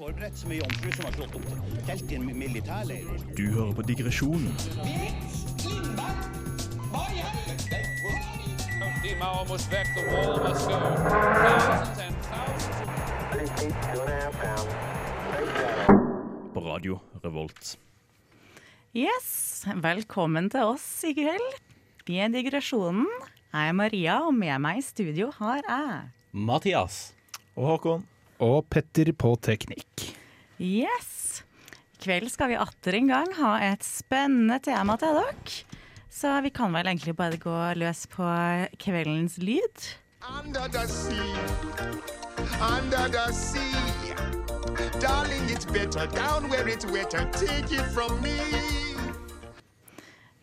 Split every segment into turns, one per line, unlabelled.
forberedt så mye jomfru som har slått opp telt i en militærleir.
Du hører på Digresjonen på Radio Revolt.
Yes, velkommen til oss i kveld. Vi er Digresjonen. Jeg er Maria, og med meg i studio har jeg
Mathias.
Og Håkon. Og Petter på teknikk.
Yes! I kveld skal vi atter en gang ha et spennende tema til dere. Så vi kan vel egentlig bare gå løs på kveldens lyd.
Under the sea, under the sea. Darling, it's better down where it's wetter. Take it from me.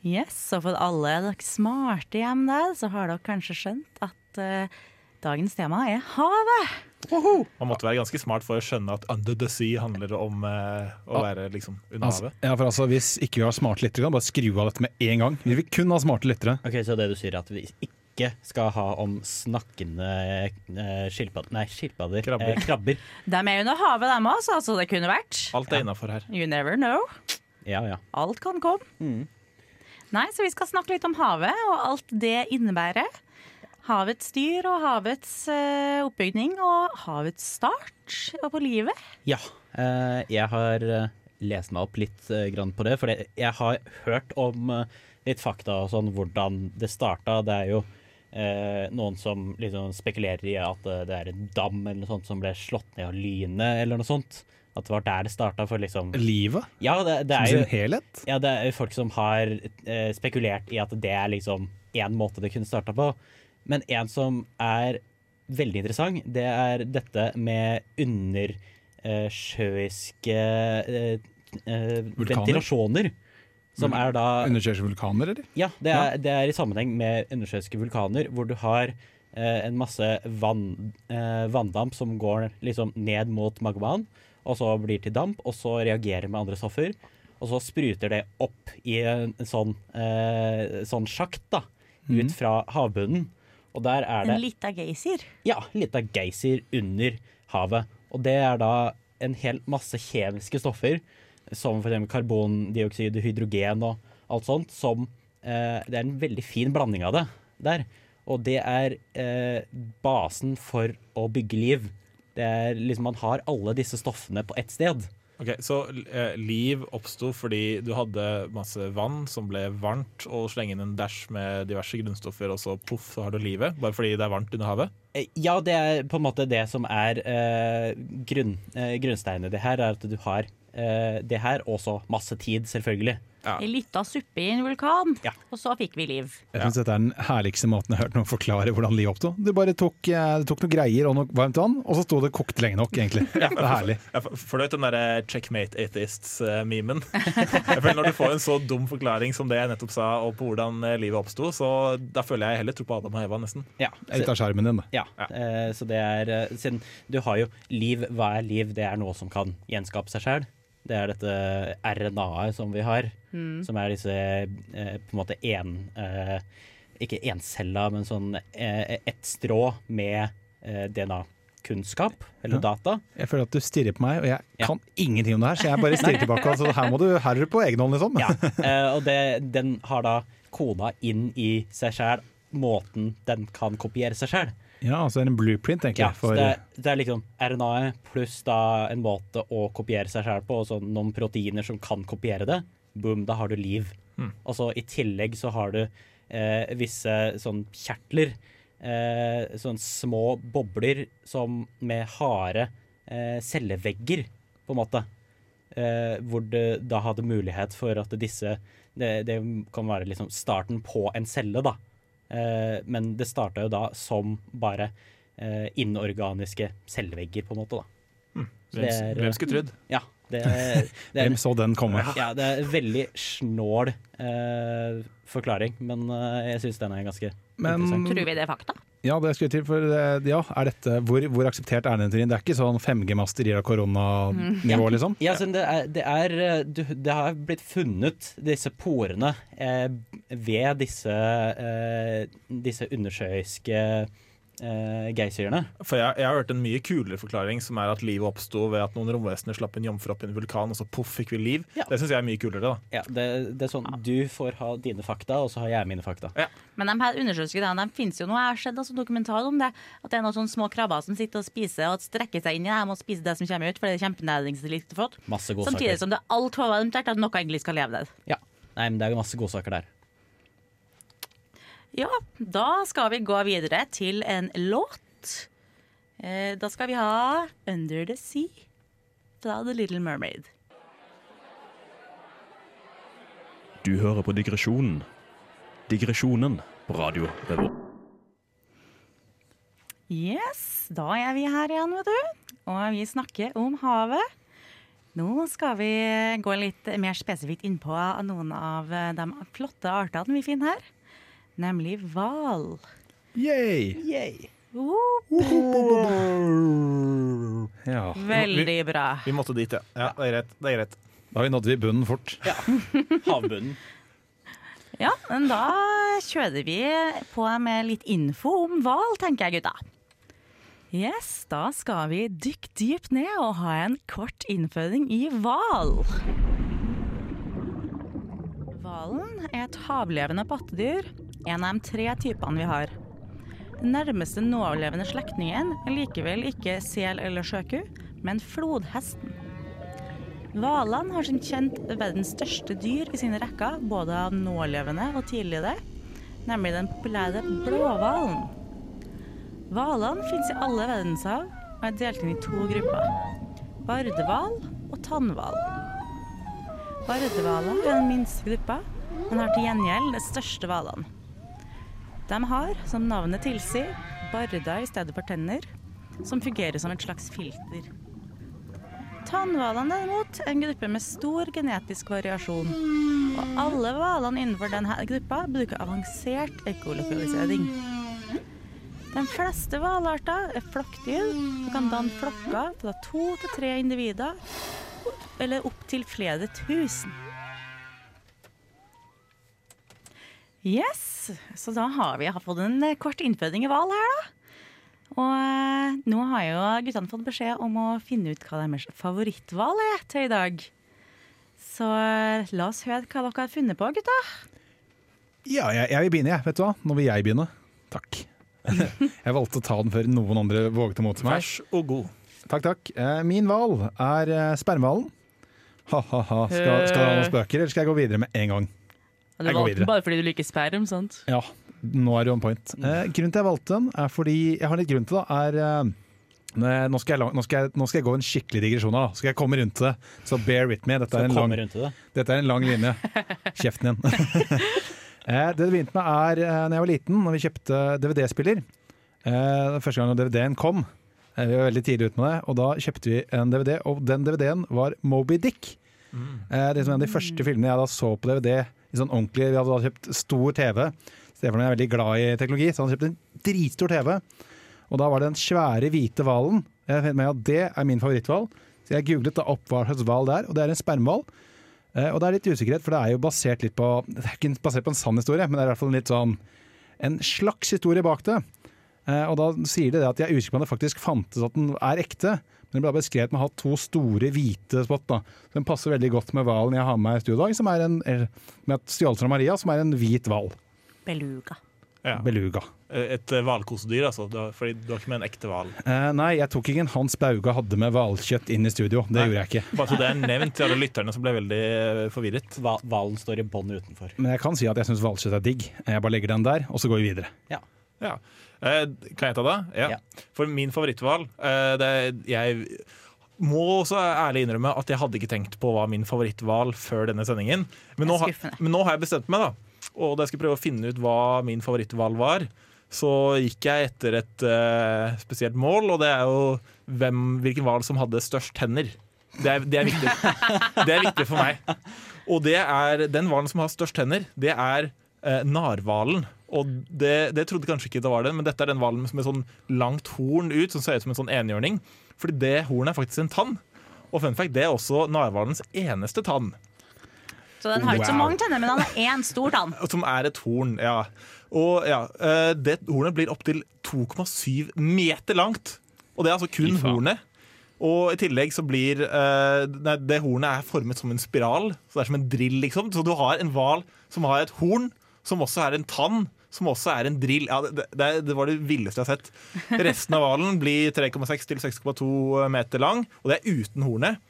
Yes, og for alle dere smarte hjem der, så har dere kanskje skjønt at uh, dagens tema er havet.
Man måtte være ganske smart for å skjønne at Under the Sea handler om eh, å være liksom under
Altså,
havet.
ja, for altså, Hvis ikke vi har smarte lyttere, kan vi bare skru av dette med en gang. Vi vil kun ha smarte lyttere.
Ok, Så det du sier er at vi ikke skal ha om snakkende eh, skilpadder Nei, skilpadder.
Krabber.
Eh, krabber.
De er under havet, dem også, altså det kunne vært.
Alt er innafor her.
You never know.
Ja, ja.
Alt kan komme. Nei, så vi skal snakke litt om havet og alt det innebærer. Havets dyr og havets eh, oppbygning og havets start på livet.
Ja. Eh, jeg har eh, lest meg opp litt eh, grann på det, for jeg har hørt om eh, litt fakta og sånn hvordan det starta. Det er jo eh, noen som liksom spekulerer i at det er en dam eller noe sånt som ble slått ned av lynet, eller noe sånt. At det var der det starta for liksom
Livet
Ja, det, det
som
er jo
sin helhet.
Ja, det er jo folk som har spekulert i at det er liksom én måte det kunne starta på. Men en som er veldig interessant, det er dette med undersjøiske eh, eh, ventilasjoner. Som er da
Undersjøiske vulkaner, eller?
ja, det er, det er i sammenheng med undersjøiske vulkaner, hvor du har eh, en masse vann, eh, vanndamp som går liksom ned mot magmaen, og så blir til damp, og så reagerer med andre stoffer. Og så spruter det opp i en, sånn, eh, sånn sjakt da, ut fra havbunnen. Og der er det
En lita geysir.
ja, en lita geysir under havet. Og det er da en hel masse kjemiske stoffer, som f.eks. karbondioksid, hydrogen og alt sånt, som eh, Det er en veldig fin blanding av det der. Og det er eh, basen for å bygge liv. Det er liksom Man har alle disse stoffene på ett sted.
Ok, Så eh, liv oppsto fordi du hadde masse vann som ble varmt, og slenge inn en dæsj med diverse grunnstoffer, og så poff, så har du livet. Bare fordi det er varmt under havet.
Eh, Ja, det er på en måte det som er eh, grunn, eh, grunnsteinet det her, er at du har eh, det her, og så masse tid, selvfølgelig.
Ei lita suppe i en vulkan,
Ja.
og så fikk vi liv.
Jeg synes dette er den herligste måten jeg har hørt noen forklare hvordan livet oppsto. Du bare tok, det tok noen greier og noe varmt vann, og så sto det kokt lenge nok, egentlig. Det er herlig.
Jeg for, du vet den derre checkmate atheists-memen? Når du får en så dum forklaring som det jeg nettopp sa, og på hvordan eh, livet oppsto, så da føler jeg heller tro på Adam og Eva, nesten.
Ja,
Det litt av skjermen din, da.
Ja, eh, så det er eh, Siden du har jo liv, hva er liv? Det er noe som kan gjenskape seg sjøl. Det er dette RNA-et som vi har, som er disse eh, på en måte en eh, Ikke encella, men sånn eh, ett strå med eh, DNA-kunnskap, eller
Ja.
data.
Jeg føler at du stirrer på meg, og jeg
Ja.
kan ingenting om det her, så jeg bare stirrer tilbake. Altså, her må du her er du på egen hånd, liksom.
Ja, eh, og det, den har da koda inn i seg sjæl måten den kan kopiere seg sjæl.
Ja, altså en blueprint, egentlig.
Ja,
for,
det, det er liksom RNA-et pluss da en måte å kopiere seg selv på, og så noen proteiner som kan kopiere det. Boom, da har du liv. Og så i tillegg så har du eh, visse sånn kjertler, eh, sånn små bobler som med harde eh, cellevegger, på en måte. Eh, hvor du da hadde mulighet for at disse det, det kan være liksom starten på en celle, da. Eh, men det starta jo da som bare eh, inorganiske cellevegger, på en måte. da. Så
Hvem,
er-
hvem skulle trodd?
Ja, det, er- det,
Hvem
er,
så den komme?
ja, det er en veldig snål eh, forklaring, men eh, jeg syns den er ganske
Men
interessant.
Tror vi det er fakta?
Ja, det skulle jeg til, for eh, ja, er dette, hvor, hvor akseptert er den teorien? Det er ikke sånn 5G-master av koronanivå, liksom?
Ja, altså, det, er, det, er, eh, du, det har blitt funnet disse porene eh, ved disse, eh, disse undersjøiske eh, geysirene.
For jeg, jeg har hørt en mye kulere forklaring, som er at livet oppsto ved at noen romvesener slapp en jomfru opp i en vulkan, og så poff, fikk vi liv.
Ja.
Det syns jeg er mye kulere, da.
Ja, det, det er sånn Du får ha dine fakta, og så har jeg mine fakta.
Men de her undersøkelsene de finnes jo nå. Jeg har sett altså dokumentar om det. At det er noen sånne små krabber som sitter og spiser og strekker seg inn i dem og spiser det som kommer ut, for det er kjempenæringsrikt og flott.
Masse
Samtidig
saker.
som det er alt forventert at noe egentlig skal leve der.
Ja. Nei, men det er jo masse godsaker der.
Ja, da skal vi gå videre til en låt. Eh, Da skal vi ha 'Under the Sea' fra The Little Mermaid.
Du hører på Digresjonen. Digresjonen på radio Revolt.
Yes, da er vi her igjen, vet du. Og vi snakker om havet. Nå skal vi gå litt mer spesifikt inn på noen av de flotte artene vi finner her. Nemlig hval.
Yay!
Woop,
Ja.
Veldig bra.
Vi måtte dit, ja. ja det er greit. Det er greit.
Da nådde vi bunnen fort.
Havbunnen.
Ja, men da kjører vi på med litt info om hval, tenker jeg, gutta. Yes, da skal vi dykke dypt ned og ha en kort innføring i hval. Hvalen er et havlevende pattedyr, en av de tre typene vi har. Den nærmeste nålevende slektningen er likevel ikke sel eller sjøku, men flodhesten. Hvalene har som kjent verdens største dyr i sine rekker, både av nålevende og tidligere, nemlig den populære blåhvalen. Hvalene finnes i alle verdenshav og er delt inn i to grupper. Bardehval og tannhval. Bardehvalen er den minste gruppa, men har til gjengjeld de største hvalene. De har, som navnet tilsier, barda i stedet for tenner, som fungerer som et slags filter. Tannhvalene derimot er en gruppe med stor genetisk variasjon. Og alle hvalene innenfor denne gruppa bruker avansert ekolokalisering. De fleste hvalarter er flokkdyr og kan danne flokker fra to til tre individer, eller opptil flere tusen. Yes, så da har vi fått en eh, kort innføring i hval her, da. Og eh, nå har jo guttene fått beskjed om å finne ut hva deres favoritthval er til i dag. Så eh, la oss høre hva dere har funnet på, gutta.
Ja, jeg, jeg vil begynne, jeg. Vet du hva? Nå vil jeg begynne. Takk. Jeg valgte å ta den før noen andre våget å motsi meg.
Vær så god.
Takk, takk. Eh, Min hval er spermhvalen. Ha-ha-ha. Skal, skal det ha noen spøker, eller skal jeg gå videre med en gang? Jeg valgte den
bare fordi du liker sperm, sant?
Ja, nå er du on point. Eh, grunnen til jeg valgte den, er fordi Jeg har litt grunn til det. Er, eh, nå, skal jeg, la- nå, skal jeg, nå skal jeg gå en skikkelig digresjon her. da. Skal jeg komme rundt til det, så bear with me. Dette er en lang,
det.
dette er en lang linje. Kjeften din. Eh, det det begynte med er eh, når jeg var liten, når vi kjøpte DVD-spiller. Eh, Første gang DVD-en kom, eh, vi var veldig tidlig ute med det, og da kjøpte vi en DVD, og den DVD-en var Moby Dick. Eh, Det er en av de første filmene jeg da så på DVD i sånn ordentlig Vi hadde kjøpt stor TV. Stefan er veldig glad i teknologi, så han kjøpte en dritstor TV. Og da var det den svære hvite hvalen. Jeg fant det er min favoritthval. Så jeg googlet da opp hval det og det er en spermhval. Eh, Og det er litt usikkerhet, for det er jo basert litt på Det er ikke basert på en sann historie, men det er i hvert fall litt sånn En slags historie bak det. Eh, Og da sier de det at de er usikre på om det faktisk fantes at den er ekte. Men det ble beskrevet med å ha to store hvite spott. da Den passer veldig godt med hvalen jeg har med meg i studio i dag, som er en eh, med et stjålet fra Maria, som er en hvit hval.
Beluga.
Ja.
Beluga.
Et eh, hvalkosedyr, altså. Fordi du har ikke med en ekte hval.
Eh, nei, jeg tok ikke en Hans Bauga hadde med hvalkjøtt inn i studio. Det
Nei.
gjorde jeg ikke.
Bare så det er nevnt til alle lytterne som ble veldig eh, forvirret.
Hva- Hvalen står i bånn utenfor.
Men jeg kan si at jeg syns hvalkjøtt er digg. Jeg bare legger den der, og så går vi videre.
Ja. Eh, kan jeg ta det? Ja.
Ja.
For min favoritthval eh, det- Jeg må også ærlig innrømme at jeg hadde ikke tenkt på hva min favoritthval før denne sendingen. Men nå, men nå har jeg bestemt meg, da. Og da jeg skulle prøve å finne ut hva min favoritthval var, så gikk jeg etter et uh, spesielt mål, og det er jo hvem, hvilken hval som hadde størst tenner. Det er, det, er viktig. det er viktig for meg. Og det er den hvalen som har størst tenner, det er uh, narhvalen. Og det, det trodde kanskje ikke det var den, men dette er den hvalen med sånn langt horn ut, som ser ut som en sånn enhjørning. Fordi det hornet er faktisk en tann. Og fun fact, det er også narhvalens eneste tann.
Så den har ikke så mange tenner, men han har én stor tann.
Som er et horn, ja. Og ja, eh, det hornet blir opptil 2,7 meter langt. Og det er altså kun hornet. Og i tillegg så blir eh, nei, Det hornet er formet som en spiral, så det er som en drill, liksom. Så du har en hval som har et horn, som også er en tann, som også er en drill. Ja, det, det, det var det villeste jeg har sett. Resten av hvalen blir 3,6 til 6,2 meter lang, og det er uten hornet.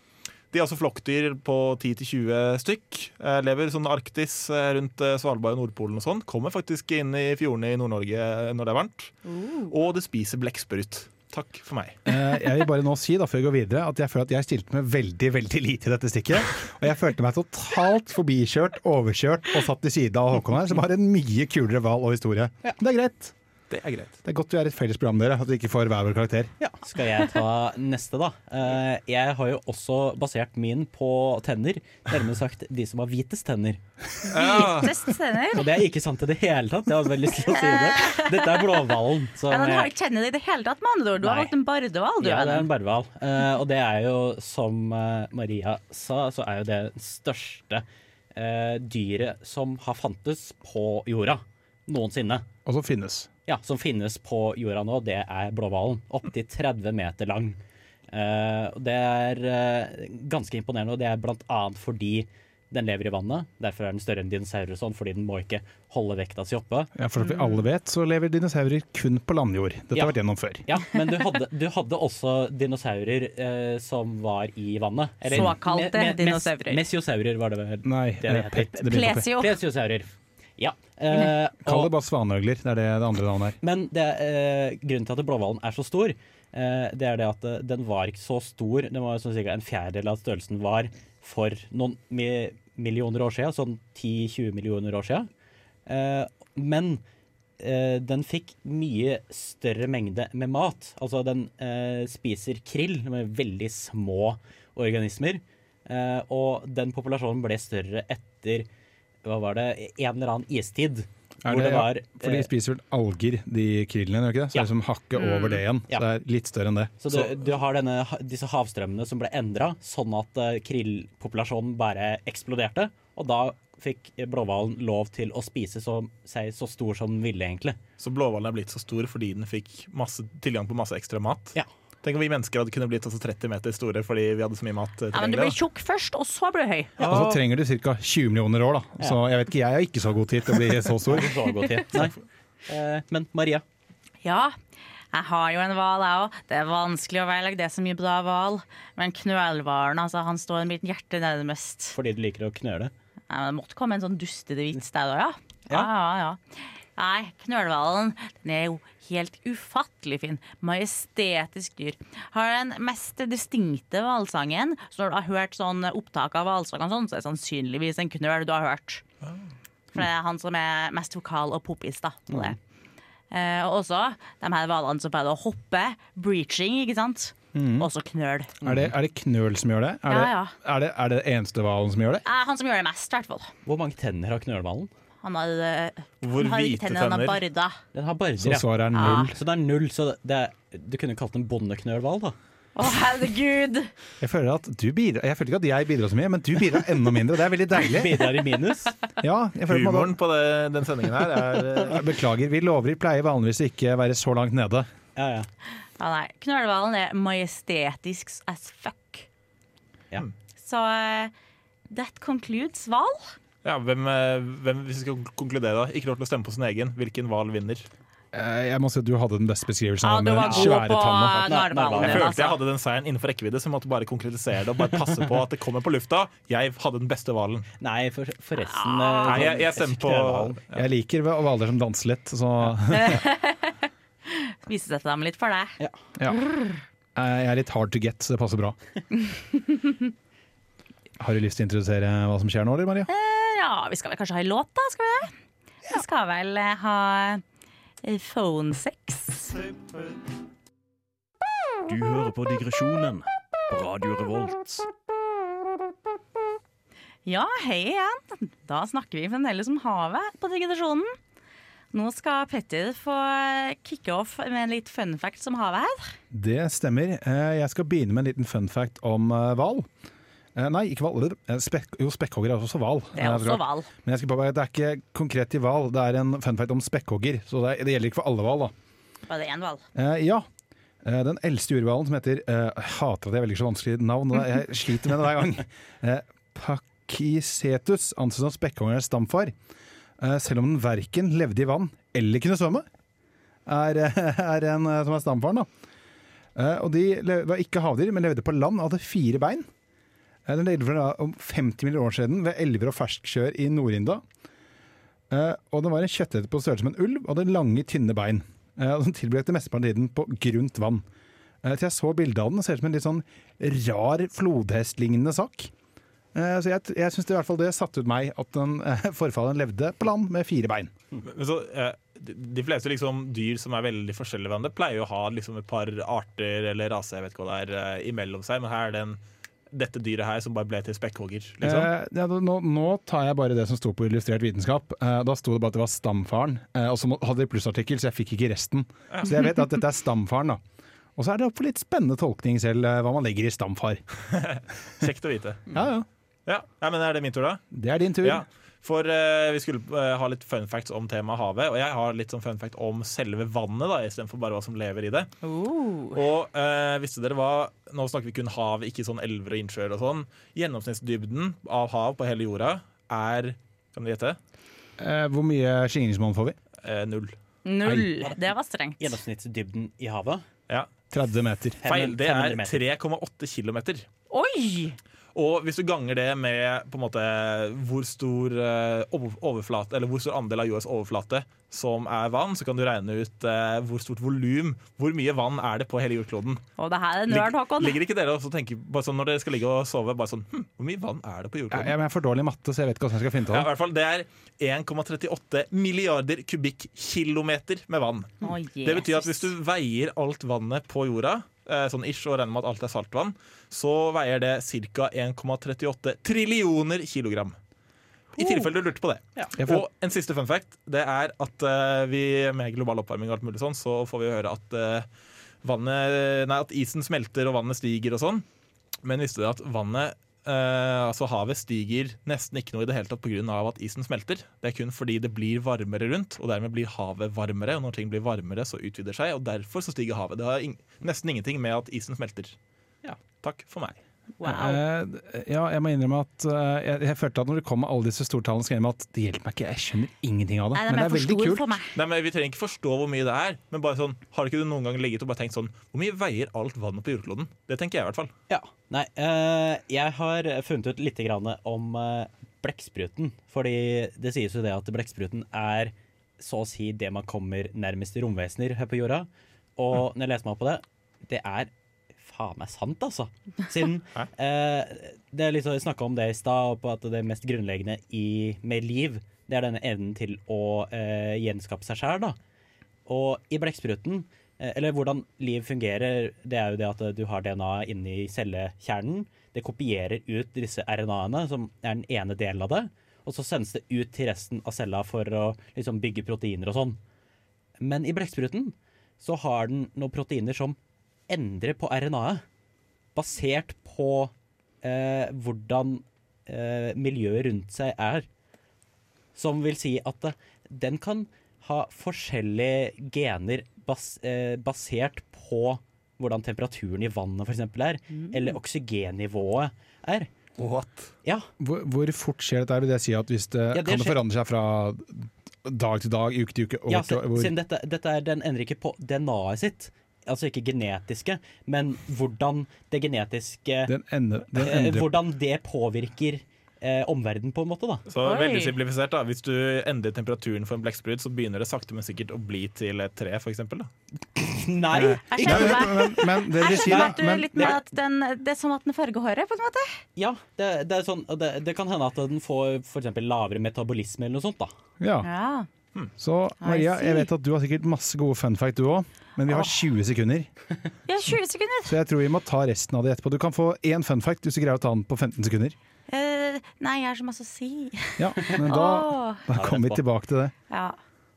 De er altså flokkdyr på 10-20 stykk. Eh, lever sånn Arktis eh, rundt eh, Svalbard og Nordpolen og sånn. Kommer faktisk inn i fjordene i Nord-Norge når det er varmt. Og det spiser blekksprut. Takk for meg.
Eh, Jeg vil bare nå si da, før jeg går videre at jeg føler at jeg stilte meg veldig veldig lite i dette stikket. Og jeg følte meg totalt forbikjørt, overkjørt og satt til siden av Håkon her, som har en mye kulere hval og historie. Ja. det er greit.
Det er greit.
Det er godt vi er et felles program, dere. At vi ikke får hver vår karakter.
Ja, skal jeg ta neste, da? Eh, jeg har jo også basert min på tenner. Nærmere sagt de som har hvitest tenner.
Hvitest tenner.
Og det er ikke sant i det hele tatt. Jeg hadde veldig lyst til å si det. Dette er blåhvalen.
Ja, den har ikke tenner i det hele tatt, med andre ord. Du har valgt en bardehval, du.
Ja, det er en bardehval. Eh, og det er jo, som eh, Maria sa, så er jo det største eh, dyret som har fantes på jorda noensinne.
Og som finnes.
Ja, som finnes på jorda nå, det er blåhvalen. Opptil 30 meter lang. Eh, det er eh, ganske imponerende, og det er annet fordi den lever i vannet. Derfor er den større enn dinosaurer sånn, fordi den må ikke holde vekta si oppe.
Ja, For at vi alle vet, så lever dinosaurer kun på landjord. Dette
Ja.
har vært gjennom før.
Ja, men du hadde, du hadde også dinosaurer eh, som var i vannet.
Såkalte
me- me-
dinosaurer.
Mesiosaurer var det vel.
Nei,
Det det
det, det.
Plesio.
Plesiosaurer. Ja. Eh,
Kall det bare svaneøgler. Det er det det andre navnet er.
men det, eh, grunnen til at blåhvalen er så stor, eh, det er det at eh, den var ikke så stor. Den var sånn cirka en fjerdedel av størrelsen var for noen mi millioner år siden, sånn 10-20 millioner år siden. Eh, men eh, den fikk mye større mengde med mat. Altså den eh, spiser krill, med veldig små organismer. Eh, og den populasjonen ble større etter hva var det, en eller annen istid.
Er
hvor
det,
det var
for de
eh,
spiser vel alger, de krillene, ikke det? Så
Ja.
det er liksom hakket over det igjen.
Ja.
Så det er litt større enn det.
Så du, du har denne, disse havstrømmene som ble endra, sånn at eh, krillpopulasjonen bare eksploderte. Og da fikk blåhvalen lov til å spise så, seg så stor som den ville, egentlig.
Så blåhvalen er blitt så stor fordi den fikk masse, tilgang på masse ekstra mat.
Ja.
Tenk om vi mennesker hadde kunne blitt altså 30 meter store fordi vi hadde så mye mat eh,
Ja, men du blir tjukk først, og så blir du høy.
Og så trenger du ca. 20 millioner år, da. Så jeg vet ikke, jeg har ikke så god tid til å bli så stor.
Så god tid. Nei. Eh, men Maria,
Ja, jeg har jo en hval, jeg òg. Det er vanskelig å velge, det er så mye bra hval. Men knølhvalen, altså, han står mitt hjerte nærmest.
fordi du liker å knøle.
Nei, men Det måtte komme en sånn dustete vits der òg, ja. Ja, ja, ja. Nei, knølhvalen den er jo helt ufattelig fin. Majestetisk dyr. Har den mest distinkte hvalsangen. Så når du har hørt sånn opptak av hvalsangen, og sånn, så er det sannsynligvis en knøl du har hørt. For det er han som er mest vokal og poppis da, på det. Eh, og også de her hvalene som pleide å hoppe. Breaching, ikke sant. Også knøl.
Er det, er det knøl som gjør det? Er,
Ja,
det,
ja.
er det, er det eneste hvalen som gjør det?
Eh, han som gjør det mest, i hvert fall.
Hvor mange tenner har knølhvalen?
Han har, eh,
Hvor
han har
hvite
tenner, han har barda.
Den har barder,
Så svaret er
Ja.
Så det er null. Så det er, du kunne kalt den bondeknølhval, da.
Å, herregud!
Jeg føler at du bidrar Jeg føler ikke at jeg bidrar så mye, men du bidrar enda mindre. Det er veldig deilig.
Bidrar i minus.
Ja, jeg føler
Humoren på det, den sendingen her er
Beklager, vi lover. Vi pleier vanligvis ikke være så langt nede.
Ja, ja.
Ja, nei. Knølhvalen er majestetisk as fuck.
Ja.
Så eh, that concludes hval.
Ja, hvem, eh, hvem, Hvis vi skal konkludere, da. Ikke lov til å stemme på sin egen. Hvilken hval vinner?
Eh, Jeg må si at du hadde den beste beskrivelsen
Ja, du
den
var god
svære
på
nei,
narhvalen
Jeg følte jeg
altså.
hadde den seieren innenfor rekkevidde, så jeg måtte bare konkretisere det og bare passe på at det kommer på lufta. Jeg hadde den beste hvalen.
Nei, for, forresten
Ah.
eh,
Nei, jeg, jeg stemmer på
knølhvalen.
Jeg liker hvaler som danser litt, så Vise
Visesette dem litt for deg.
ja. ja. Jeg er litt hard to get, så det passer bra. Har du lyst til å introdusere hva som skjer nå, eller Maria?
Ja, vi skal vel kanskje ha en låt, da? Skal vi det? Vi skal vel eh, ha eh, phone sex.
Du hører på Digresjonen på Radio Revolt.
Ja, hei igjen. Da snakker vi fremdeles om havet på digresjonen. Nå skal Petter få kicke off med en litt fun fact som havet her.
Det stemmer. Eh, Jeg skal begynne med en liten fun fact om eh, hval. Eh, nei, ikke hval. Spek, jo, spekkhogger er også hval.
Det er
Eh,
også hval.
Men jeg skal bare, det er ikke konkret til hval, det er en fun fact om spekkhogger. Så det, det gjelder ikke for alle hval. da.
Var det én hval?
Eh, ja. Eh, den eldste urhvalen som heter eh, hater at jeg velger så vanskelig navn, jeg sliter med det hver gang. Eh, Pakisetus anses som spekkhoggerens stamfar. Eh, selv om den verken levde i vann eller kunne svømme, er, eh, er en eh, som er stamfaren. da. Eh, og de var ikke havdyr, men levde på land og hadde fire bein. Eh, Den for da om 50 millioner år siden ved elver og ferskskjør i Nord-India. Eh, og den var en kjøtteter på størrelse med en ulv og hadde lange, tynne bein. Eh, og den tilbrakte mesteparten av tiden på grunt vann. Eh, til jeg så bildet av den, ser ut som en litt sånn rar flodhestlignende sak. Eh, så jeg, jeg syns i hvert fall det satte ut meg at den eh, forfalleren levde på land med fire bein.
Men så, eh, de, fleste liksom, dyr som er veldig forskjellige hverandre, pleier å ha liksom, et par arter eller raser jeg vet ikke hva det er, eh, imellom seg. Men her er det en, dette dyret her som bare ble til spekkhogger. Liksom.
Eh, ja, nå, nå tar jeg bare det som sto på Illustrert vitenskap. Eh, da sto det bare at det var stamfaren, eh, og så hadde de plussartikkel, så jeg fikk ikke resten. Så jeg vet at dette er stamfaren. da. Og så er det opp for litt spennende tolkning selv, eh, hva man legger i stamfar.
Kjekt å vite.
Ja, ja.
Ja, ja, men Er det min tur, da?
Det er din tur.
Ja, for eh, vi skulle eh, ha litt fun facts om temaet havet. Og jeg har litt sånn fun fact om selve vannet, da, istedenfor bare hva som lever i det.
Oh.
Og eh, visste dere hva Nå snakker vi kun hav, ikke sånn elver og innsjøer og sånn. Gjennomsnittsdybden av hav på hele jorda er Kan dere gjette?
Eh, hvor mye skingringsmål får vi?
Eh, null.
Null. Det var strengt.
Gjennomsnittsdybden i havet.
Ja.
30 meter.
Feil. Det er 3,8 km.
Oi!
Og hvis du ganger det med på en måte hvor stor eh, overflate, eller hvor stor andel av jordas overflate som er vann, så kan du regne ut eh, hvor stort volum, hvor mye vann er det på hele jordkloden.
Og det her er nerd, Håkon.
Ligger ikke dere også og tenker bare sånn når dere skal ligge og sove, bare sånn hm, Hvor mye vann er det på
Ja,
jordkloden?
jeg er for dårlig i matte, så jeg vet ikke hvordan jeg skal finne det.
Ja, i
det.
hvert fall, Det er 1,38 milliarder kubikkkilometer med vann.
Oh,
Det betyr at hvis du veier alt vannet på jorda, sånn ish, og regner med at alt er saltvann, så veier det ca. 1,38 trillioner kilogram. I tilfelle du lurte på det.
Ja.
Og en siste fun fact Det er at uh, vi med global oppvarming og alt mulig sånn, så får vi høre at uh, vannet Nei, at isen smelter og vannet stiger og sånn. Men visste du at vannet eh, Altså havet stiger nesten ikke noe i det hele tatt pga. at isen smelter. Det er kun fordi det blir varmere rundt, og dermed blir havet varmere. Og når ting blir varmere, så utvider seg, og derfor så stiger havet. Det har in nesten ingenting med at isen smelter. Ja, takk for meg.
Wow.
Uh, ja, jeg må innrømme at uh, jeg, jeg følte at når det kom med alle disse stortallene, så skrev at det hjelper meg ikke. Jeg skjønner ingenting av det.
Nei,
Men
de
det
er
veldig kult.
Nei, men Vi trenger ikke forstå hvor mye det er, men bare sånn, har ikke du noen gang ligget og bare tenkt sånn Hvor mye veier alt vannet på jordkloden? Det tenker jeg i hvert fall.
Ja. Nei, uh, jeg har funnet ut litt grann om blekkspruten. Fordi det sies jo det at blekkspruten er så å si det man kommer nærmest romvesener her på jorda. Og når jeg leser meg opp på det, det er faen meg sant, altså. Siden eh, Det er liksom, Jeg snakka om det i stad, på at det mest grunnleggende i, med liv, det er denne evnen til å eh, gjenskape seg sjæl, da. Og i blekkspruten, eh, eller hvordan liv fungerer, det er jo det at du har DNA inni cellekjernen. Det kopierer ut disse RNA-ene, som er den ene delen av det. Og så sendes det ut til resten av cella for å liksom bygge proteiner og sånn. Men i blekkspruten så har den noen proteiner som endrer på RNA-et. Basert på eh, hvordan eh, miljøet rundt seg er. Som vil si at eh, den kan ha forskjellige gener bas eh, basert på hvordan temperaturen i vannet f.eks. er, eller oksygennivået er.
What?
Ja,
Hvor, hvor fort skjer dette? Vil det si at hvis det,
Ja, det
kan det forandre seg fra dag til dag, uke til uke, år
ja
til år?
dette, dette er, den endrer ikke på DNA-et sitt. Altså ikke genetiske, men hvordan det genetiske
Den ender, den
eh, Hvordan det påvirker eh, omverdenen, på en måte. da.
Så
Oi.
veldig simplifisert da Hvis du endrer temperaturen for en blekksprut, så begynner det sakte, men sikkert å bli til et tre, for eksempel, da.
Nei!
Jeg skjønner
men, men det
Jeg skjønner at du
men,
litt med at den, Det er som at den farger håret, på en måte.
Ja, det, det er sånn det, det kan hende at den får eksempel lavere metabolisme eller noe sånt. da.
ja.
Ja.
Så Maria, jeg vet at du har sikkert masse gode fun fact du òg, men vi har 20 sekunder.
ja, 20 sekunder.
Så jeg tror vi må ta resten av det etterpå. Du kan få én fun fact hvis du greier å ta den på 15 sekunder.
Uh, nei, jeg har så masse å si.
Ja, men da,
oh.
da kommer vi tilbake til det.
Ja,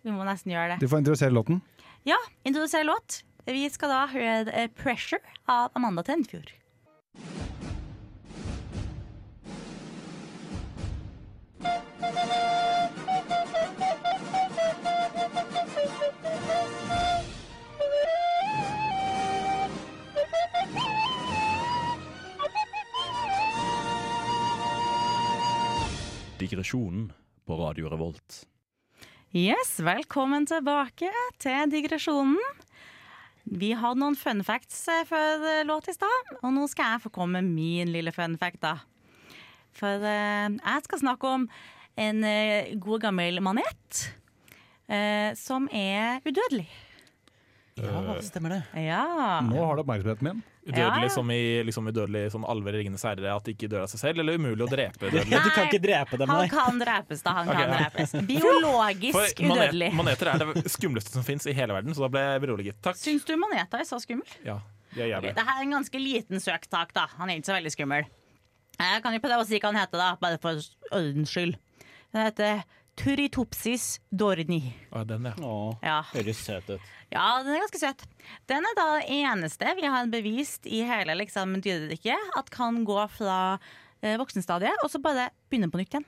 vi må nesten gjøre det.
Du får introdusere låten.
Ja, introdusere låt. Vi skal da høre 'Pressure' av Amanda Tenfjord.
Digresjonen på Radio Revolt.
Yes, velkommen tilbake til digresjonen. Vi hadde noen fun facts eh, før eh, låt i stad, og nå skal jeg få komme med min lille fun fact, da. For eh, jeg skal snakke om en eh, god gammel manet eh, som er udødelig.
Ja, stemmer det.
Ja.
Nå har du oppmerksomheten min.
Udødelig
Ja.
som i liksom udødelig sånn alver i Ringenes herre, at de ikke dør av seg selv, eller umulig å drepe udødelig?
Du kan ikke drepe dem,
Han kan drepes, da. Han
okay,
kan
ja.
drepes. Biologisk
For
udødelig.
maneter er det skumleste som fins i hele verden, så da ble jeg beroliget. Takk.
Syns du maneter er så skummel?
Ja, det er jævlig.
Det her er en ganske liten søktak, da. Han er ikke så veldig skummel. Jeg kan jo prøve å si hva han heter, da, bare for ordens skyld. Den heter Turritopsis dorni.
Å, den, ja.
Å,
Ja.
høres søt ut.
ja, den er ganske søt. Den er da det eneste vi har bevist i hele liksom, dyreriket at kan gå fra eh, voksenstadiet og så bare begynne på nytt igjen.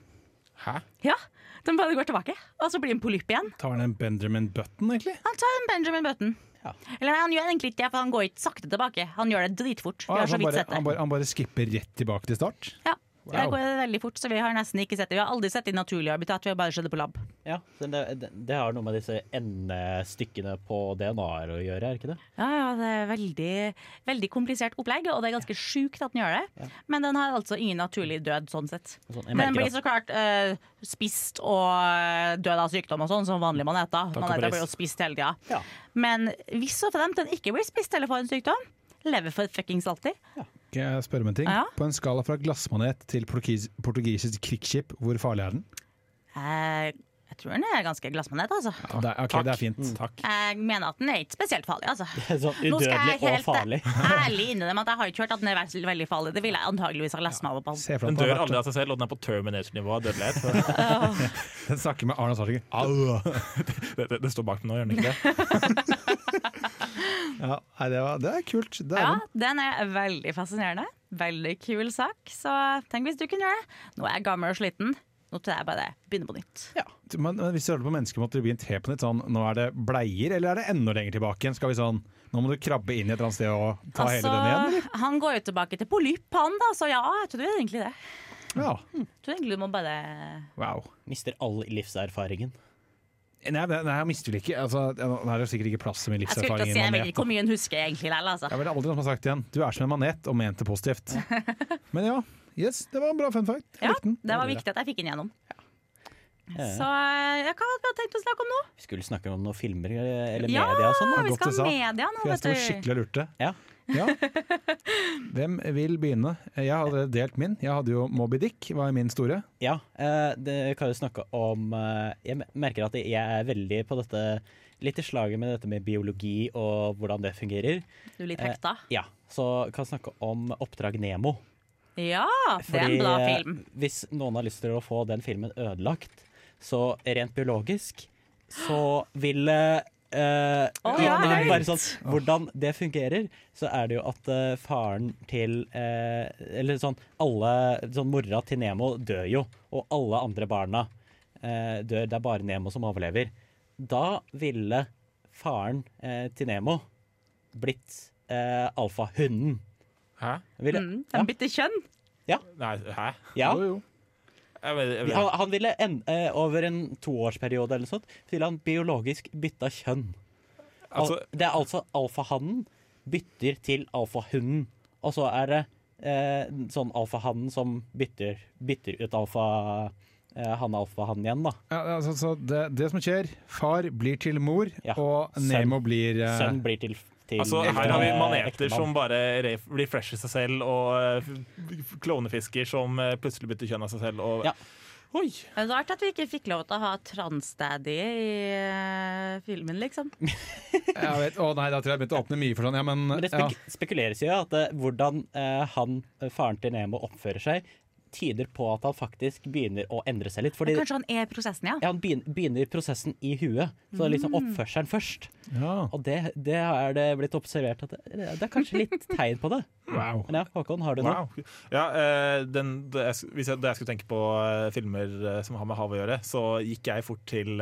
Hæ?
Ja, Den bare går tilbake, og så blir den en polypp igjen.
Tar han en Benjamin Button, egentlig?
Han tar en Benjamin Button.
Ja.
Eller nei, han gjør egentlig ikke det, for han går ikke sakte tilbake. Han gjør det dritfort.
Ah, han, bare, han, bare, han bare skipper rett tilbake til start?
Ja, det går veldig fort, så vi har nesten ikke sett det. Vi har aldri sett det i naturlig habitat, vi har bare sett det på lab.
Ja, det, det, det har noe med disse endestykkene på DNA-er å gjøre, er ikke det?
Ja, ja, det er veldig, veldig komplisert opplegg, og det er ganske sjukt at den gjør det. Men den har altså ingen naturlig død, sånn sett.
Sånn,
Men den blir så klart uh, spist og eh, død av sykdom og sånn, som vanlig maneter. Maneter blir jo spist hele tida.
Ja.
Men hvis og fremt den ikke blir spist eller får en sykdom, lever for fuckings alltid.
Skal jeg spørre om en ting?
Ja.
På en skala fra glassmanet til portugis, portugisisk krigsskip, hvor farlig er den?
Eh, jeg tror den er ganske glassmanet, altså.
Ja, det, okay, ok,
Takk.
det er fint.
Takk.
Jeg mener at den er ikke spesielt farlig, altså.
sånn udødelig og farlig.
ærlig innrømme at jeg har ikke hørt at den er veldig, veldig farlig. Det ville jeg antageligvis ha lest meg opp på.
Se
Den dør aldri av seg selv, og den er på Terminator-nivå av dødelighet.
Den snakker med Arna Sarsinger. Au!
Det, det, det står bak den nå, gjør den ikke det?
Ja, nei, det, var, det er kult. Det er
Ja,
den.
den er veldig fascinerende. Veldig kul sak. Så tenk hvis du kunne gjøre det. Nå er jeg gammel og sliten. Nå tror jeg bare begynne på nytt.
Men, men hvis du hører på mennesker, måtte du begynt helt på nytt sånn Nå er det bleier, eller er det enda lenger tilbake igjen? Skal vi sånn Nå må du krabbe inn i et eller annet sted og ta hele den igjen? eller?
Altså, han går jo tilbake til polypp, han da, så ja, jeg tror egentlig det.
Ja.
Jeg tror egentlig du må bare
Wow.
Mister all livserfaringen.
Nei, det, nei, jeg mister ikke altså, Nå er det sikkert ikke plass til min
Jeg
livserfaring
si, jeg
en
vet ikke hvor mye hun husker egentlig likevel, altså.
Jeg vil aldri noen som har sagt igjen. Du er som en manet, og ment det positivt. Men ja, yes, det var en bra fun fact. Jeg
Ja,
likte den.
det var viktig at jeg fikk den gjennom.
Ja.
Så ja, hva hadde vi tenkt å snakke om nå?
Vi skulle snakke om noen filmer eh, eller
Ja,
media og sånn. Ja,
vi skal
du
ha media nå,
For jeg
vet
sto skikkelig og lurte.
Ja.
Ja. Hvem vil begynne? Jeg har allerede delt min. Jeg hadde jo Moby Dick, var min store.
Ja, eh, det kan jo snakke om eh, Jeg merker at jeg er veldig på dette Litt i slaget med dette med biologi og hvordan det fungerer.
Du er litt
Eh,
hekta.
Ja, så kan snakke om Oppdrag Nemo.
Ja, det er en bra film.
Hvis noen har lyst til å få den filmen ødelagt, så rent biologisk så vil eh,
oh,
ja,
ja,
bare sånn, Hvordan det fungerer, så er det jo at uh, faren til uh, Eller sånn alle sånn Mora til Nemo dør jo, og alle andre barna eh, dør. Det er bare Nemo som overlever. Da ville faren til Nemo blitt uh, alfahunden.
Hæ?
Ville,
Mm,
ja,
en bitte kjønn.
Nei, hæ?
ja.
Jo, jo.
Jeg vet, jeg vet.
Han, han ville en, eh, over en toårsperiode eller noe sånt, ville han biologisk bytta kjønn. Al
Altså,
det er altså alfahannen bytter til alfahunden, og så er det eh, sånn alfahannen som bytter, bytter ut alfa eh, han-alfahannen igjen, da.
Ja, altså, så det, det som skjer, far blir til mor,
Ja.
og
Sønn.
Nemo blir eh,
Sønn blir til, til
altså, her har vi maneter som bare refresher seg selv, og eh, klonefisker som eh, plutselig bytter kjønn av seg selv. Og,
Ja.
Oi!
Det er rart at vi ikke fikk lov til å ha transdaddy i uh, filmen, liksom.
Jeg vet, Å nei, da tror jeg jeg begynte å åpne mye for sånn. Ja, men,
Men det
ja.
spekuleres jo at uh, hvordan uh, han, faren til Nemo, oppfører seg, tyder på at han faktisk begynner å endre seg litt. Fordi
Kanskje han er i prosessen, ja.
ja, han begynner, prosessen i huet, så liksom oppførselen først.
ja.
Og det, det er det blitt observert at det, det er kanskje litt tegn på det.
Wow.
Men ja, Håkon, har du noe?
Wow. Ja, eh, den, da, jeg, hvis jeg, da jeg skulle tenke på eh, filmer eh, som har med havet å gjøre, så gikk jeg fort til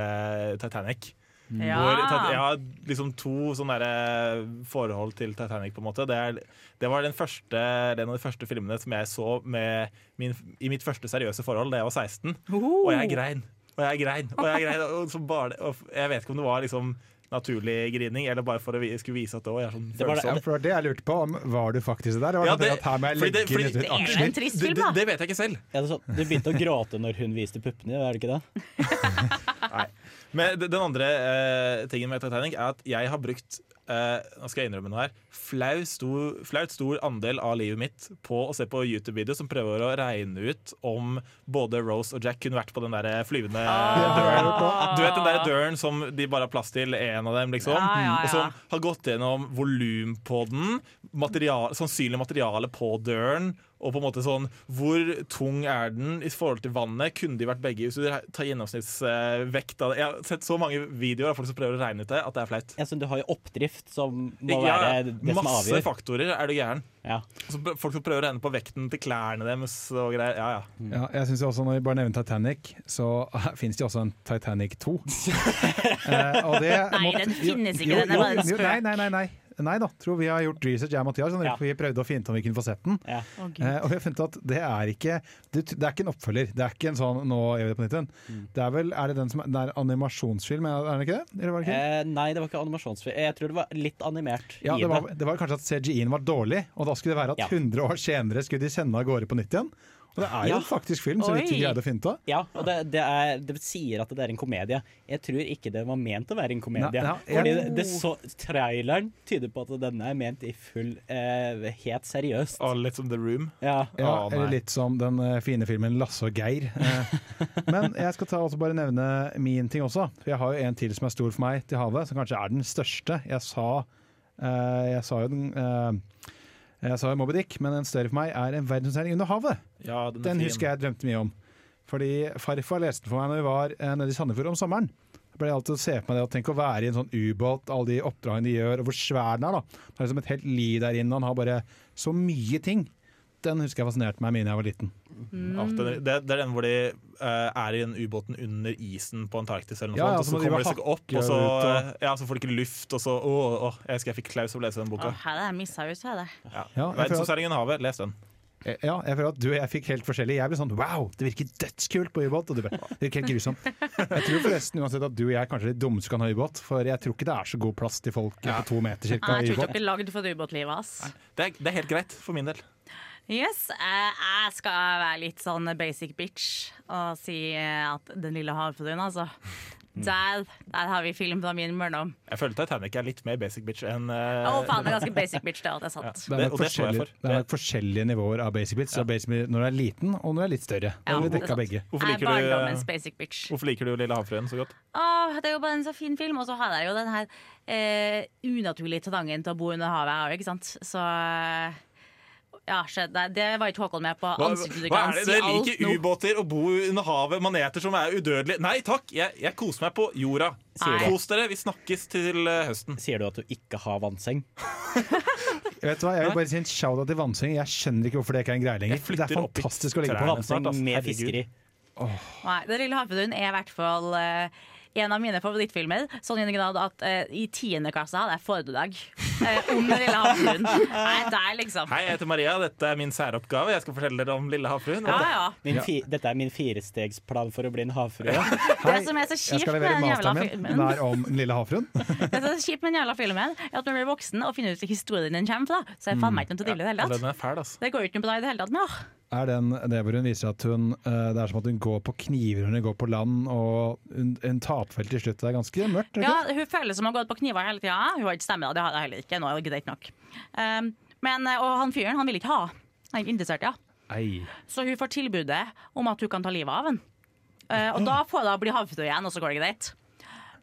Titanic.
Ja.
Hvor, jeg har liksom to sånne der, eh, forhold til Titanic, på en måte. Det, er, det var den første, den av de første filmene som jeg så med min, i mitt første seriøse forhold da jeg var 16. Og jeg grein. Og jeg grein. Og jeg grein. Og så bare, og jeg vet ikke om det var liksom naturlig grining, eller bare for å skulle vise at det òg er sånn
Det var det-
Ja, for det jeg lurte på, om var du faktisk der? Var
Ja,
det,
det-
at her må jeg
fordi
legge
fordi-
Det er jo en trist film, da.
det vet jeg ikke selv.
Ja, det sånn, du begynte å gråte når hun viste puppene, er det ikke det?
Men den andre eh, tingen med Titanic er at jeg har brukt eh, nå skal jeg innrømme noe her flau stor, flaut stor andel av livet mitt på å se på YouTube-videoer som prøver å regne ut om både Rose og Jack kunne vært på den der flyvende døren. Du vet den der døren som de bare har plass til én av dem, liksom?
Ja, ja, ja.
Og som har gått gjennom volum på den, material, sannsynlig materiale på døren. Og på en måte sånn, Hvor tung er den i forhold til vannet? Kunne de vært begge? Hvis du tar gjennomsnittsvekt av det Jeg har sett så mange videoer av folk som prøver å regne ut det, at det er flaut.
Ja, så du har jo oppdrift som må
Ja,
være det som
masse faktorer, er du gæren.
Ja.
Så folk som prøver å regne på vekten til klærne deres og greier. Ja, ja.
Ja, jeg synes også Når vi bare nevner Titanic, så finnes det jo også en Titanic 2. Eh, og det
Nei,
måtte-
den finnes ikke,
Jo,
den er bare en spøk.
Nei, nei, nei, nei. Nei da, tror vi har gjort research, jeg og Mathias. Sånn,
Ja.
Vi prøvde å finne ut om vi kunne få sett den.
Ja.
Oh,
Eh, og vi har funnet at det er ikke det, det er ikke en oppfølger. Det er ikke en sånn 'nå gjør vi det på nytt igjen'.
Mm.
Det er vel er det den som det er animasjonsfilm, er det ikke det? Eller var det ikke?
Eh, nei, det var ikke animasjonsfilm. Jeg tror det var litt animert
Ja,
i
det var, det var kanskje at CGI-en var dårlig, og da skulle det være at
Ja.
100 år senere skulle de sende av gårde på nytt igjen. Og det er jo
Ja.
faktisk film, så vidt vi
Oi.
greide å finne av.
Ja, og det, det, er, det sier at det er en komedie. Jeg tror ikke det var ment å være en komedie.
Nei, ja,
Fordi det, det så, traileren tyder på at denne er ment i full eh, helt seriøst.
Og litt som The Room.
Ja.
Ja,
oh,
eller litt som den eh, fine filmen 'Lasse og Geir'. Eh, Men jeg skal ta også bare nevne min ting også. For jeg har jo en til som er stor for meg til havet, som kanskje er den største. Jeg sa, eh, jeg sa jo den eh, jeg sa Moby Dick, men en større for meg er en verdensomseiling under havet.
Ja, den,
Den husker jeg drømte mye om. Fordi farfar leste den for meg når vi var eh, nede i Sandefjord om sommeren. Da ble jeg alltid å se på meg det og tenke å være i en sånn ubåt, alle de oppdragene de gjør, og hvor svær den er. da. Det er liksom et helt liv der inne, og han har bare så mye ting. Den husker jeg fascinerte meg mye da jeg var liten.
Ja, den, det, det er den hvor de uh, er i den ubåten under isen på Antarktis, eller noe
Ja, ja,
sånt, og
så
så kommer de seg opp, og så,
ut, og-
eh, ja, så får de ikke luft, og så Å, å, jeg husker jeg fikk klaus av å lese den boka.
hadde jeg missa ut, her. er.
Ja.
Ja, jeg føler at-
havet, les den.
Eh, Ja, jeg føler at du og jeg fikk helt forskjellig. Jeg ble sånn wow, det virker dødskult på ubåt. Og du bare det virker helt grusomt. Jeg tror forresten uansett at du og jeg kanskje er de dummeste som kan ha ubåt. For jeg tror ikke det er så god plass til folk på to meter cirka
Nei, jeg tror ikke dere er lagd for ubåtlivet, ass.
Det er, det er helt greit for min del.
Yes, eh, jeg skal være litt sånn basic bitch og si eh, at Den lille havfruen, altså. Der, der har vi film fra min barndom.
Jeg føler Titanic er litt mer basic bitch enn uh...
Å, faen, det er ganske basic bitch, det. Det er sant.
Det er, nok forskjellige,
for.
det er forskjellige nivåer av basic bitch. Ja. basic når du er liten og når du er litt større.
Ja, er
begge.
Hvorfor
er
liker, du,
barndommens basic bitch.
hvorfor liker du Lille havfruen så godt?
Oh, det er jo bare en så fin film, og så har jeg jo den her eh, unaturlige trangen til å bo under havet, jeg òg, ikke sant. Så ja, skjedd det, det var ikke Håkon med på.
Hva, hva er det? Dere liker ubåter og bo under havet, maneter som er udødelige. Nei takk, jeg, jeg koser meg på jorda. Kos dere, vi snakkes til eh, høsten.
Sier du at du ikke har vannseng?
Vet du hva, Jeg vil bare si en shout-out til vannseng. Jeg skjønner ikke hvorfor det ikke er en greie lenger. Det er fantastisk å ligge på.
Vannseng med
fiskeri.
fiskeri.
Nei, Den lille havfruen er i hvert fall eh, en av mine favorittfilmer. Sånn i den grad at uh, i tiende klasse hadde jeg foredrag uh, om lille havfruen. Nei, er liksom
Hei, jeg heter Maria. Dette er min særoppgave. Jeg skal fortelle dere om Lille havfruen.
Ja, ja.
ja. dette er min firestegsplan for å bli en havfrue.
Det som er så
Jeg
kjipt
skal
med
levere
den jævla
masteren min.
filmen,
Det er om lille havfruen.
det som er så kjipt med den jævla filmen er at når du blir voksen og finner ut hvor historien din kommer fra, så er faen meg ikke noe til det i det hele tatt.
er altså.
Det går jo ikke noe bra i det hele tatt Men.
Er den det hvor hun viser at hun eh, Det er som at hun går på kniver hun går på land, og hun, hun taper til slutt. Det er ganske mørkt. Ikke?
Ja, hun føler som hun har gått på kniver hele tida. Hun har ikke stemme, det har jeg heller ikke. Nå er det greit nok. Um, men, eh, og han fyren han vil ikke ha. Han er ikke interessert, ja.
Ei.
Så hun får tilbudet om at hun kan ta livet av ham. Uh, og da får hun bli havfrue igjen, og så går det greit.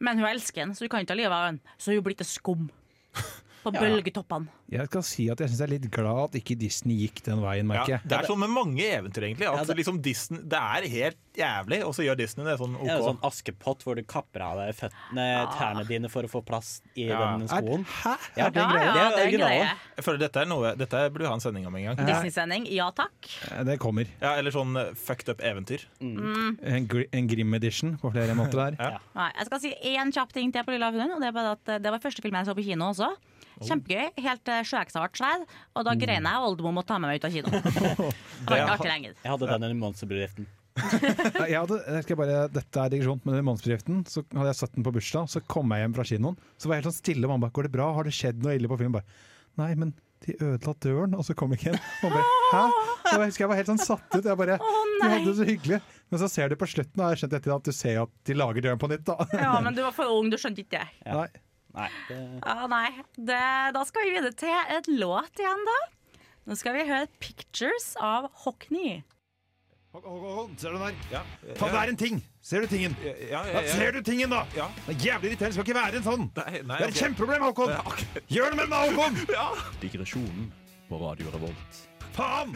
Men hun elsker ham, så hun kan ikke ta livet av ham. Så hun blir til skum. På bølgetoppene.
Jeg skal si at jeg syns jeg er litt glad at ikke Disney gikk den veien, merker jeg.
det er sånn med mange eventyr, egentlig. At
Ja, det-
liksom Disney, det er helt jævlig, og så gjør Disney det sånn
Ja,
OK.
sånn Askepott hvor du kapper av deg føttene, tærne dine for å få plass i
Ja.
den skoen.
Hæ?
Ja,
det er
Ja,
greie?
ja,
Det er
det er en greie.
Jeg føler dette er noe Dette burde vi ha en sending om en gang.
Disney-sending, ja takk.
Eh, Det kommer.
Ja, Eller sånn eh, fucked up eventyr.
En, gr en Grim edition på flere måter der.
Ja.
Nei, jeg skal si én kjapp ting til på Lille Havfruen. Og det er bare at eh, det var første filmen jeg så på kino også. Kjempegøy. Helt til sjøeksa ble sverd. Og da grein jeg, og oldemor måtte ta med meg ut av kinoen. Det var ikke artig lenger.
Jeg hadde den i monsterbedriften.
Jeg hadde, jeg skal bare, dette er digresjon, men i månedsbedriften så hadde jeg satt den på bursdag, så kom jeg hjem fra kinoen. Så var jeg helt sånn stille, og mamma bare 'Går det bra? Har det skjedd noe ille på filmen?' Bare, Nei, men de ødela døren, og så kom ikke igjen. Og bare, Hæ? Så jeg husker jeg var helt sånn satt ut. Jeg bare,
Å,
De hadde det så hyggelig. Men så ser du på slutten, og jeg har skjønt etter at du ser at de lager døren på nytt. da.
Ja, men du var for ung, du skjønte ikke det.
Ja.
Nei.
Nei, det,
Ah, nei. Det, da skal vi videre til et låt igjen, da. Nå skal vi høre 'Pictures' av Hockney.
Ser du den der?
Ja,
Faen, det er en ting! Ser du tingen?
ja, ja,
Ja,
ja.
ser du tingen, da?
Ja.
Det er jævlig irriterende. Skal ikke være en sånn.
Nei, nei,
Det er et
okay.
kjempeproblem, Håkon!
Ja, ok.
Gjør det med den, Håkon!
Digresjonen på Radio Revolt.
Faen!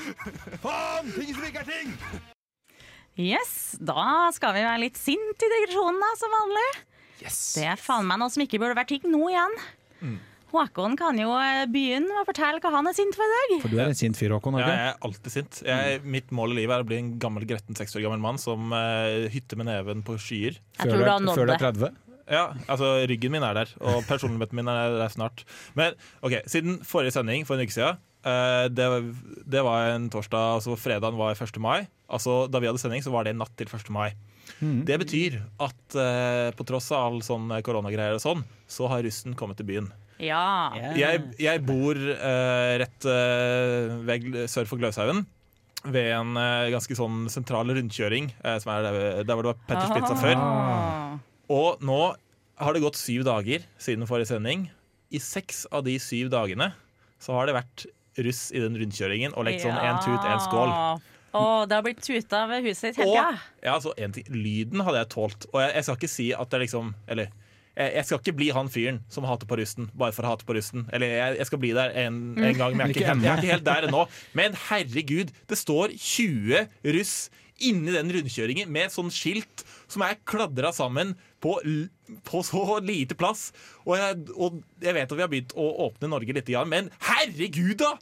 Faen! Ting som ikke er ting!
Yes, da skal vi være litt sint i digresjonen, da, som vanlig. Det er faen meg noe som ikke burde vært ting nå igjen. Håkon kan jo begynne med å fortelle hva han er sint for i dag.
For du er en sint fyr, Håkon.
Ja, jeg er alltid sint. Jeg, mitt mål i livet er å bli en gammel gretten 60 år gammel mann som uh, hytter med neven på skyer.
Før du har nådd
Før du
det.
er 30?
Ja, altså Ryggen min er der, og personligheten min er der snart. Men ok, siden forrige sending for en uke siden uh, det, det var en torsdag, altså fredagen var 1. mai. Altså Da vi hadde sending, så var det natt til 1. mai. Det betyr at eh, på tross av all sånn koronagreier og sånn, så har russen kommet til byen.
Ja.
Jeg, jeg bor eh, rett eh, vegg sør for Gløshaugen. Ved en eh, ganske sånn sentral rundkjøring, eh, som er der, der hvor det var Petters Pizza før.
Ah.
Og nå har det gått syv dager siden forrige sending. I seks av de syv dagene så har det vært russ i den rundkjøringen og lekt sånn én tut, én skål.
Å, det har blitt tuta ved huset ditt hele tida.
ja, altså, en ting, lyden hadde jeg tålt. Og jeg, jeg skal ikke si at det liksom Eller jeg, jeg skal ikke bli han fyren som hater på rusten bare for å hate på rusten. Eller jeg, jeg skal bli der en, en gang, men jeg er, ikke jeg er ikke helt der ennå. Men herregud, det står 20 russ inni den rundkjøringen med sånn skilt som er kladra sammen på, på så lite plass. Og jeg, og jeg vet at vi har begynt å åpne Norge litt, men herregud, da!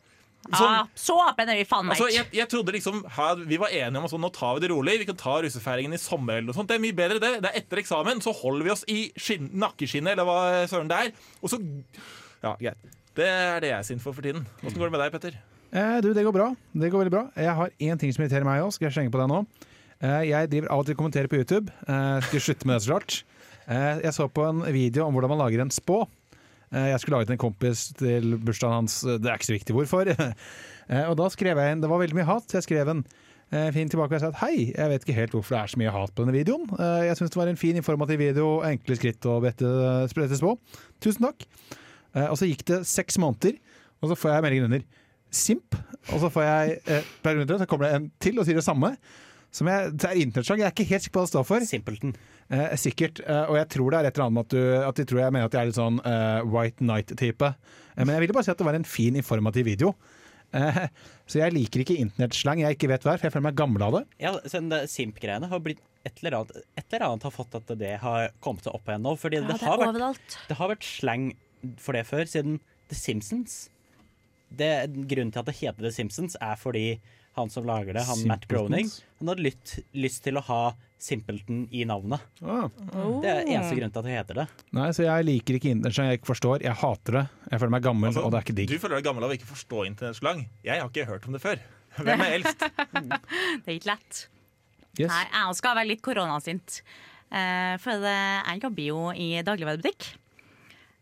Sånn,
Ja, så åpen er vi faen meg
Altså, jeg, jeg trodde liksom her, Vi var enige om at sånn, nå tar vi det rolig. Vi kan ta russefeiringen i sommer. eller noe sånt Det er mye bedre det. Det er etter eksamen. Så holder vi oss i skinn, nakkeskinnet, eller hva søren det er. Og så Ja, greit. Det er det jeg er sint for for tiden. Åssen går det med deg, Petter?
Eh, du, det går bra. Det går veldig bra. Jeg har én ting som irriterer meg òg. Skal jeg slenge på deg nå? Eh, jeg driver av og til kommenterer på YouTube. Eh, skal slutte med det så klart. Eh, jeg så på en video om hvordan man lager en spå. Eh, jeg skulle laget en kompis til bursdagen hans. Det er ikke så viktig hvorfor. Eh, og da skrev jeg en Det var veldig mye hat. Jeg skrev en eh, fin tilbake og jeg sa at hei, jeg vet ikke helt hvorfor det er så mye hat på denne videoen. Jeg syns det var en fin, informativ video, enkle skritt å brette, på. Tusen takk. Og så gikk det seks måneder, og så får jeg meldingen under simp. Og så får jeg eh, så kommer det en til og sier det samme. Som jeg, det er internettsjang, Jeg er ikke helt sikker på hva det står for.
Simpleton.
Eh, sikkert. Eh, og jeg tror det er et eller annet med at, du, at de tror jeg mener at jeg er litt sånn eh, White Night-type. Eh, men jeg ville bare si at det var en fin, informativ video. Eh, så jeg liker ikke internettslang jeg ikke vet hva er, for jeg føler meg gammel av det.
Ja, så det Simp-greiene har blitt et eller, annet, et eller annet har fått at det har kommet seg opp igjen nå. Fordi
Ja,
det,
det
har vært, det har vært slang for det før, siden The Simpsons. Det, grunnen til at det heter The Simpsons, er fordi han som lager det, han Matt Groening, han hadde lytt, lyst til å ha Simpleton i navnet.
Ah.
Det er eneste grunnen til at det heter det.
Nei, så jeg liker ikke internettslang jeg ikke forstår. Jeg hater det. Jeg føler meg gammel, og det er ikke digg.
Du føler deg gammel av å ikke forstå internettslang. Jeg har ikke hørt om det før. Hvem er eldst?
Det er ikke lett.
Yes.
Nei, jeg skal være litt koronasint. Eh, for det, jeg jobber jo i dagligvarebutikk.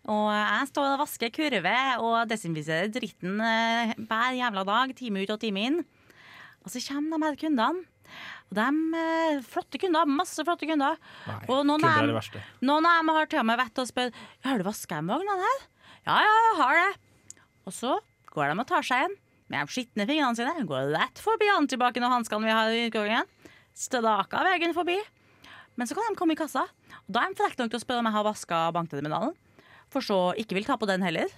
Og jeg står og vasker kurve og desinfiserer dritten eh, hver jævla dag, time ut og time inn. Og så kommer de her kundene. Og de er flotte kunder, masse flotte kunder. og noen
Kunder er det verste.
noen av dem har til og med vett og spør Har du vaska vognene her. Ja, ja, jeg har det. Og så går de og tar seg en med de skitne fingrene sine. Går rett forbi antibac og hanskene vi har i utgangen. Stødaka veien forbi. Men så kan de komme i kassa, og da er de frekke nok til å spørre om jeg har vaska bankterminalen. For så ikke vil ta på den heller.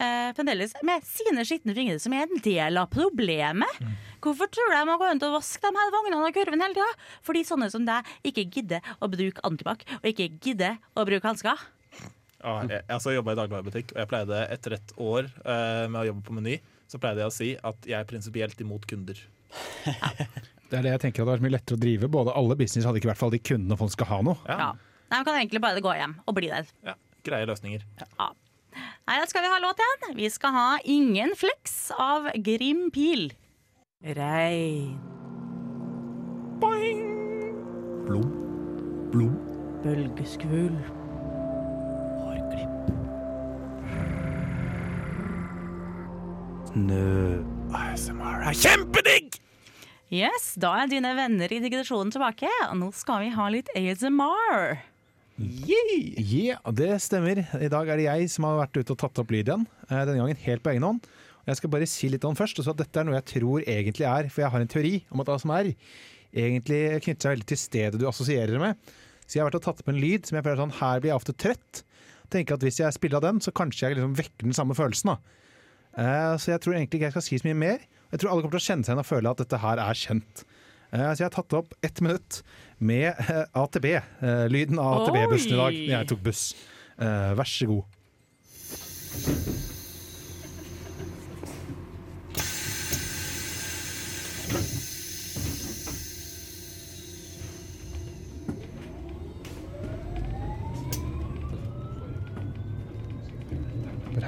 Eh, fremdeles med sine skitne fingre, som er en del av problemet. Hvorfor tror du jeg må gå rundt og vaske de her vognene og kurven hele tida? Fordi sånne som deg ikke gidder å bruke antibac, og ikke gidder å bruke hansker.
Ja, jeg har altså jobba i dagligvarebutikk, og jeg pleide etter et år eh, med å jobbe på Meny, så pleide jeg å si at jeg er prinsipielt imot kunder.
Det er det jeg tenker hadde vært mye lettere å drive. Både alle business hadde ikke i hvert fall de kundene folk skal ha noe.
Ja,
Ja. Nei, Man kan egentlig bare gå hjem og bli der.
ja Greie løsninger.
Nei, da skal vi ha låt igjen. Vi skal ha Ingen fleks av Grim Pil. Rein.
Blom. Blom.
Bølgeskvul.
Snø.
ASMR er kjempedigg!
Yes, da er dine venner i digresjonen tilbake, og nå skal vi ha litt ASMR.
Ja, det stemmer. I dag er det jeg som har vært ute og tatt opp lyd igjen. eh, Denne gangen helt på egen hånd. Jeg skal bare si litt om først. så at Dette er noe jeg tror egentlig er, for jeg har en teori om at ASMR egentlig knytter seg veldig til stedet du assosierer det med. Så jeg har vært og tatt opp en lyd som jeg føler sånn, her blir jeg ofte trøtt. Tenker at Hvis jeg spiller av den, så kanskje jeg liksom vekker den samme følelsen. da. Eh, Så jeg tror egentlig ikke jeg skal si så mye mer. Jeg tror alle kommer til å kjenne seg igjen og føle at dette her er kjent. Eh, Så jeg har tatt opp ett minutt med eh, AtB. eh, Lyden av AtB-bussen i dag. Jeg tok buss. Vær så god.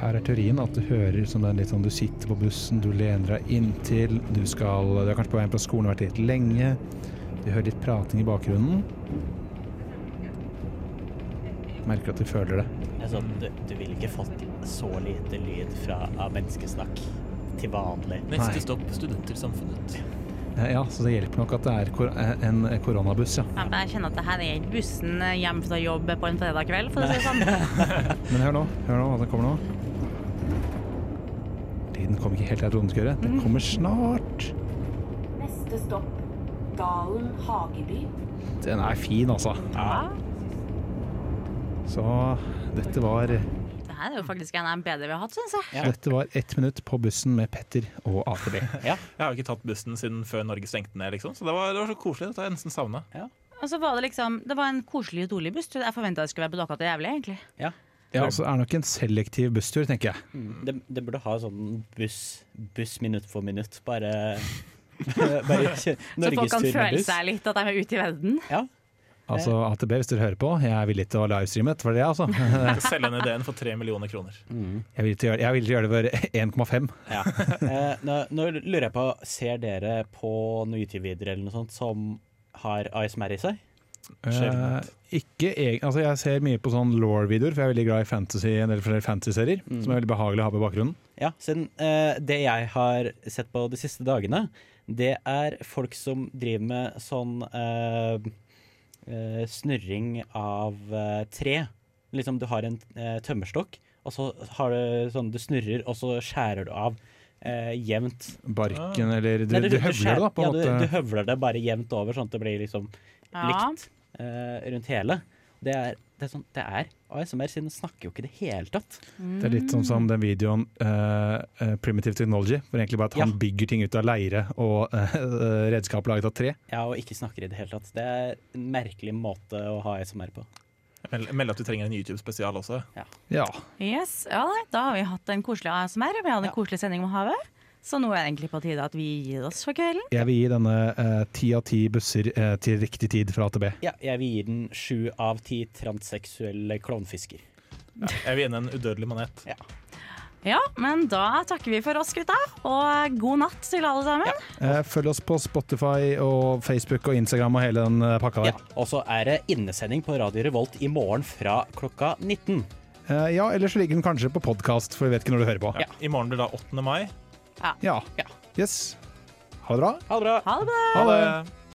Her er teorien at du hører som det er litt sånn du sitter på bussen, du lener deg inntil, du skal Du er kanskje på vei inn på skolen vært litt lenge. Du hører litt prating i bakgrunnen. Merker at du føler det.
Altså, du, du ville ikke fått så lite lyd fra av menneskesnakk til vanlig.
Neste stopp Studentersamfunnet.
Eh, Ja, så det hjelper nok at det er kor en koronabuss, ja.
Ja, Jeg kjenner at det her er ikke bussen hjem fra jobb på en fredag kveld, for å si det sånn.
Men hør nå, hør nå hva som kommer nå. Lyden kommer ikke helt der å den skulle gjøre. Den kommer snart.
Neste stopp Dalen Hageby.
Den er fin, altså.
Ja.
Så dette var,
Det her er jo faktisk en av de bedre vi har hatt, syns jeg.
Ja.
dette var ett minutt på bussen med Petter og AtB.
Ja.
Jeg har jo ikke tatt bussen siden før Norge stengte ned, liksom. Så det var, det var så koselig. Dette har jeg nesten savna.
Og så var det liksom Det var en koselig og rolig buss. Jeg forventa det skulle være blokka til jævlig, egentlig.
Ja, altså er nok en selektiv busstur, tenker jeg.
Mm. Det, det burde ha sånn buss, buss minutt for minutt. Bare, bare
Så folk kan føle seg litt at de er ute i verden.
Ja.
Altså AtB, hvis dere hører på, jeg er villig til å livestreame dette for dere, altså.
Selge den ideen for tre millioner kroner.
Mm.
Jeg vil gjøre, jeg å gjøre det for 1,5.
Ja. Eh, nå, nå lurer jeg på, ser dere på noen YouTube-videoer eller noe sånt som har ASMR i seg?
Eh,
Sjeldent.
ikke egen, altså jeg ser mye på sånn law-videoer, for jeg er veldig glad i fantasy, en del flere fantasy-serier,
Mm.
som er veldig behagelig å ha på bakgrunnen.
Ja, siden uh, det jeg har sett på de siste dagene, det er folk som driver med sånn uh, eh, snurring av tre. Liksom du har en tømmerstokk, og så har du sånn du snurrer, og så skjærer du av eh, jevnt.
Barken, eller du,
Nei,
du, høvler det, da, på
ja, du, du høvler det bare jevnt over, sånn at det blir liksom
Ja.
likt eh, rundt hele. Det er, det er sånn, det er ASMR, siden den snakker jo ikke i det hele tatt.
Det er litt sånn som den videoen eh, eh, Primitive Technology, hvor egentlig bare at han bygger ting ut av leire og uh, redskap laget av tre.
Ja, og ikke snakker i det hele tatt. Det er en merkelig måte å ha ASMR på.
Meld at du trenger en YouTube-spesial også.
Ja.
Yes, ja, Da har vi hatt en koselig ASMR. Vi hadde en
Ja.
koselig sending om havet. Så nå er det egentlig på tide at vi gir oss for kvelden.
Jeg vil gi denne eh, ti av ti busser eh, til riktig tid fra AtB.
Ja, jeg vil gi den sju av ti transseksuelle klovnfisker.
Ja, jeg vil gi den en udødelig manet.
Ja, men da takker vi for oss, gutta. Og god natt til alle sammen.
Eh, følg oss på Spotify og Facebook og Instagram og hele den pakka pakka
Ja, og så er det innesending på Radio Revolt i morgen fra klokka 19.
Eh, ja, eller så ligger den kanskje på podkast, for vi vet ikke når du hører på.
Ja. I morgen blir det da 8. mai.
Ja.
Ja.
Yes. Ha det bra.
Ha det bra!
Ha det bra.
Ha det.